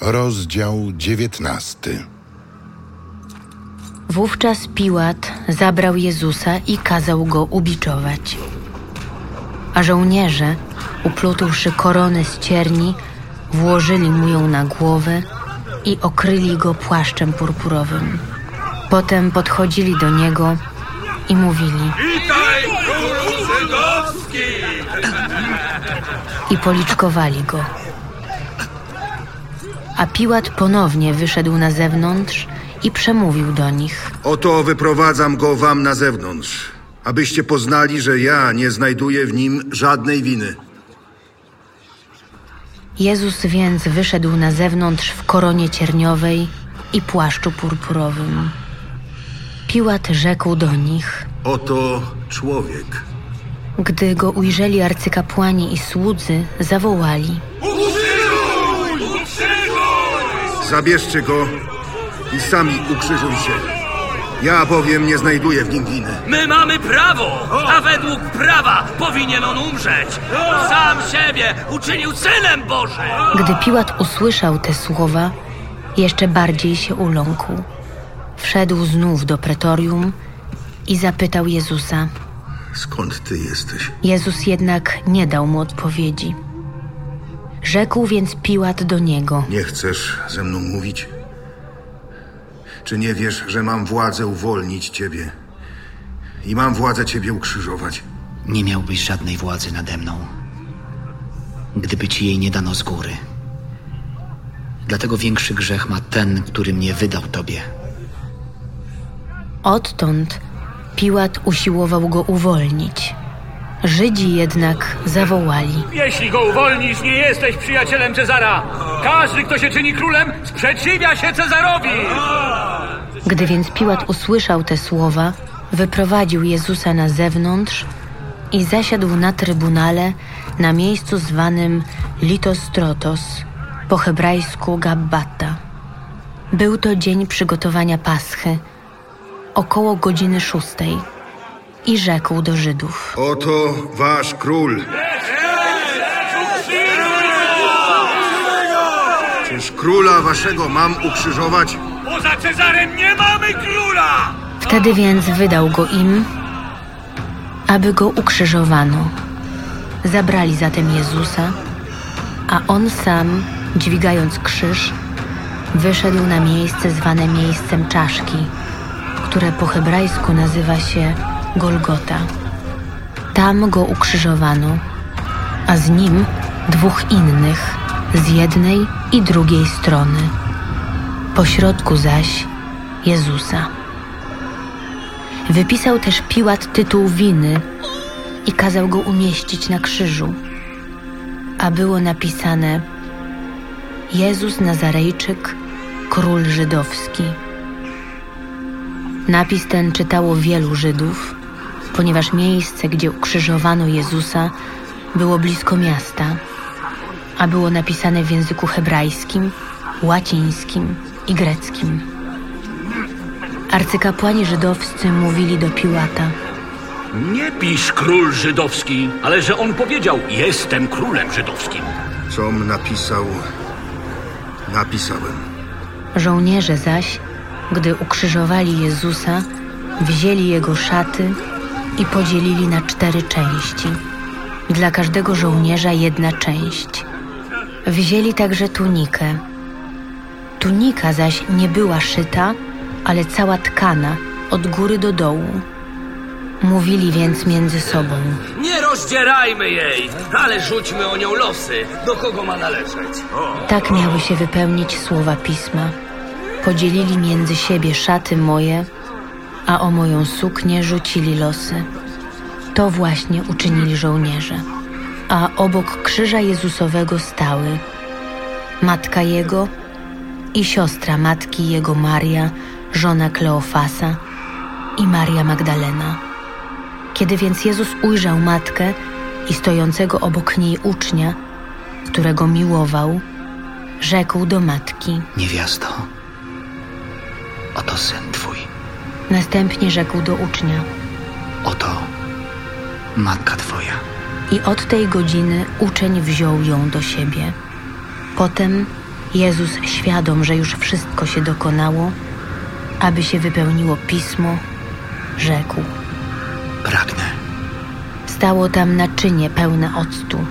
Rozdział dziewiętnasty. Wówczas Piłat zabrał Jezusa i kazał go ubiczować. A żołnierze, uplutłszy koronę z cierni, włożyli mu ją na głowę i okryli go płaszczem purpurowym. Potem podchodzili do niego i mówili Witaj, królu żydowski! i policzkowali go. A Piłat ponownie wyszedł na zewnątrz i przemówił do nich. Oto wyprowadzam go wam na zewnątrz, abyście poznali, że ja nie znajduję w nim żadnej winy. Jezus więc wyszedł na zewnątrz w koronie cierniowej i płaszczu purpurowym. Piłat rzekł do nich, Oto człowiek. gdy go ujrzeli arcykapłani i słudzy, zawołali. Ukrzyżuj! Ukrzyżuj! Zabierzcie go i sami ukrzyżujcie. Ja bowiem nie znajduję w nim winy. My mamy prawo, a według prawa powinien on umrzeć. Sam siebie uczynił synem Bożym. Gdy Piłat usłyszał te słowa, jeszcze bardziej się uląkł. Wszedł znów do pretorium i zapytał Jezusa. Skąd ty jesteś? Jezus jednak nie dał mu odpowiedzi. Rzekł więc Piłat do niego. Nie chcesz ze mną mówić? Czy nie wiesz, że mam władzę uwolnić ciebie? I mam władzę ciebie ukrzyżować? Nie miałbyś żadnej władzy nade mną, gdyby ci jej nie dano z góry. Dlatego większy grzech ma ten, który mnie wydał tobie. Odtąd Piłat usiłował go uwolnić. Żydzi jednak zawołali. Jeśli go uwolnisz, nie jesteś przyjacielem Cezara. Każdy, kto się czyni królem, sprzeciwia się Cezarowi. Gdy więc Piłat usłyszał te słowa, wyprowadził Jezusa na zewnątrz i zasiadł na trybunale na miejscu zwanym Litostrotos, po hebrajsku Gabbata. Był to dzień przygotowania Paschy, około godziny szóstej i rzekł do Żydów. Oto wasz król. Czyż króla waszego mam ukrzyżować? Poza Cezarem nie mamy króla. Wtedy więc wydał go im, aby go ukrzyżowano. Zabrali zatem Jezusa, a on sam, dźwigając krzyż, wyszedł na miejsce zwane miejscem czaszki, które po hebrajsku nazywa się Golgota. Tam go ukrzyżowano, a z nim dwóch innych z jednej i drugiej strony. Pośrodku zaś Jezusa. Wypisał też Piłat tytuł winy i kazał go umieścić na krzyżu. A było napisane Jezus Nazarejczyk, król żydowski. Napis ten czytało wielu Żydów, ponieważ miejsce, gdzie ukrzyżowano Jezusa, było blisko miasta, a było napisane w języku hebrajskim, łacińskim i greckim. Arcykapłani żydowscy mówili do Piłata. Nie pisz król żydowski, ale że on powiedział: Jestem królem żydowskim. Com napisał, napisałem. Żołnierze zaś, gdy ukrzyżowali Jezusa, wzięli jego szaty i podzielili na cztery części. Dla każdego żołnierza jedna część. Wzięli także tunikę. Tunika zaś nie była szyta, ale cała tkana, od góry do dołu. Mówili więc między sobą. Nie rozdzierajmy jej, ale rzućmy o nią losy. Do kogo ma należeć? Tak miały się wypełnić słowa pisma. Podzielili między siebie szaty moje, a o moją suknię rzucili losy. To właśnie uczynili żołnierze. A obok krzyża Jezusowego stały matka jego i siostra matki jego Maria, żona Kleofasa i Maria Magdalena. Kiedy więc Jezus ujrzał matkę i stojącego obok niej ucznia, którego miłował, rzekł do matki. Niewiasto, oto syn twój. Następnie rzekł do ucznia. Oto matka twoja. I od tej godziny uczeń wziął ją do siebie. Potem Jezus, świadom, że już wszystko się dokonało, aby się wypełniło pismo, rzekł. Pragnę. Stało tam naczynie pełne octu.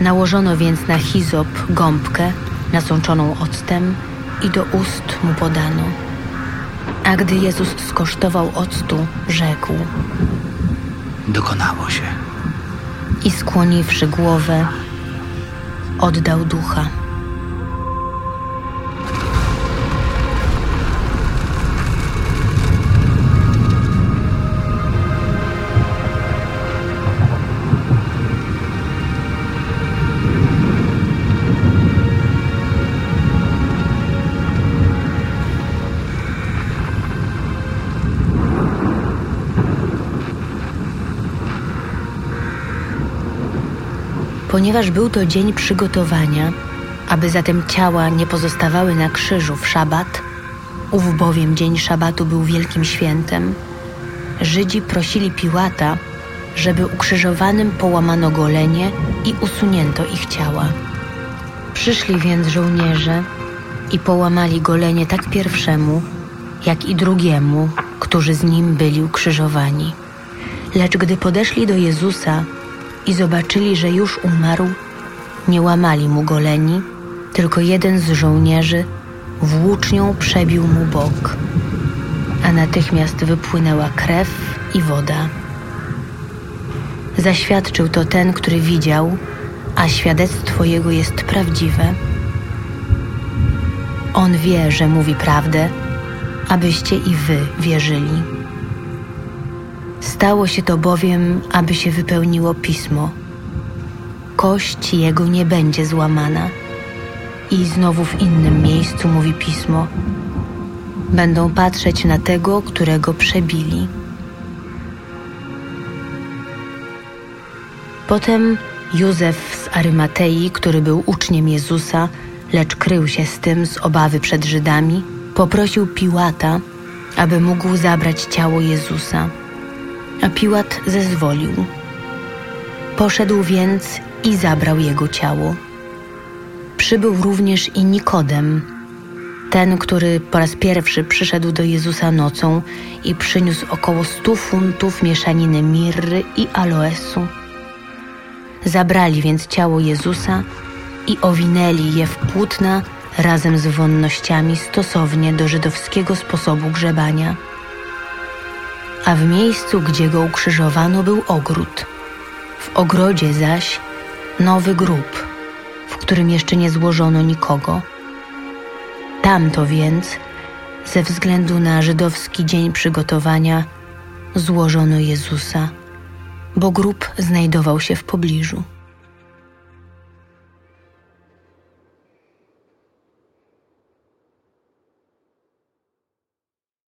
Nałożono więc na hizop gąbkę nasączoną octem i do ust mu podano. A gdy Jezus skosztował octu, rzekł Dokonało się. i skłoniwszy głowę, oddał ducha. Ponieważ był to dzień przygotowania, aby zatem ciała nie pozostawały na krzyżu w szabat, ów bowiem dzień szabatu był wielkim świętem, Żydzi prosili Piłata, żeby ukrzyżowanym połamano golenie i usunięto ich ciała. Przyszli więc żołnierze i połamali golenie tak pierwszemu, jak i drugiemu, którzy z nim byli ukrzyżowani. Lecz gdy podeszli do Jezusa i zobaczyli, że już umarł, nie łamali mu goleni, tylko jeden z żołnierzy włócznią przebił mu bok, a natychmiast wypłynęła krew i woda. Zaświadczył to ten, który widział, a świadectwo jego jest prawdziwe. On wie, że mówi prawdę, abyście i wy wierzyli. Stało się to bowiem, aby się wypełniło pismo. Kość jego nie będzie złamana. I znowu w innym miejscu mówi pismo: Będą patrzeć na tego, którego przebili. Potem Józef z Arymatei, który był uczniem Jezusa, lecz krył się z tym z obawy przed Żydami, poprosił Piłata, aby mógł zabrać ciało Jezusa. A Piłat zezwolił. Poszedł więc i zabrał jego ciało. Przybył również i Nikodem, ten, który po raz pierwszy przyszedł do Jezusa nocą i przyniósł około stu funtów mieszaniny mirry i aloesu. Zabrali więc ciało Jezusa i owinęli je w płótna razem z wonnościami stosownie do żydowskiego sposobu grzebania. A w miejscu, gdzie go ukrzyżowano, był ogród. W ogrodzie zaś nowy grób, w którym jeszcze nie złożono nikogo. Tamto więc, ze względu na żydowski dzień przygotowania, złożono Jezusa, bo grób znajdował się w pobliżu.